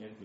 यद्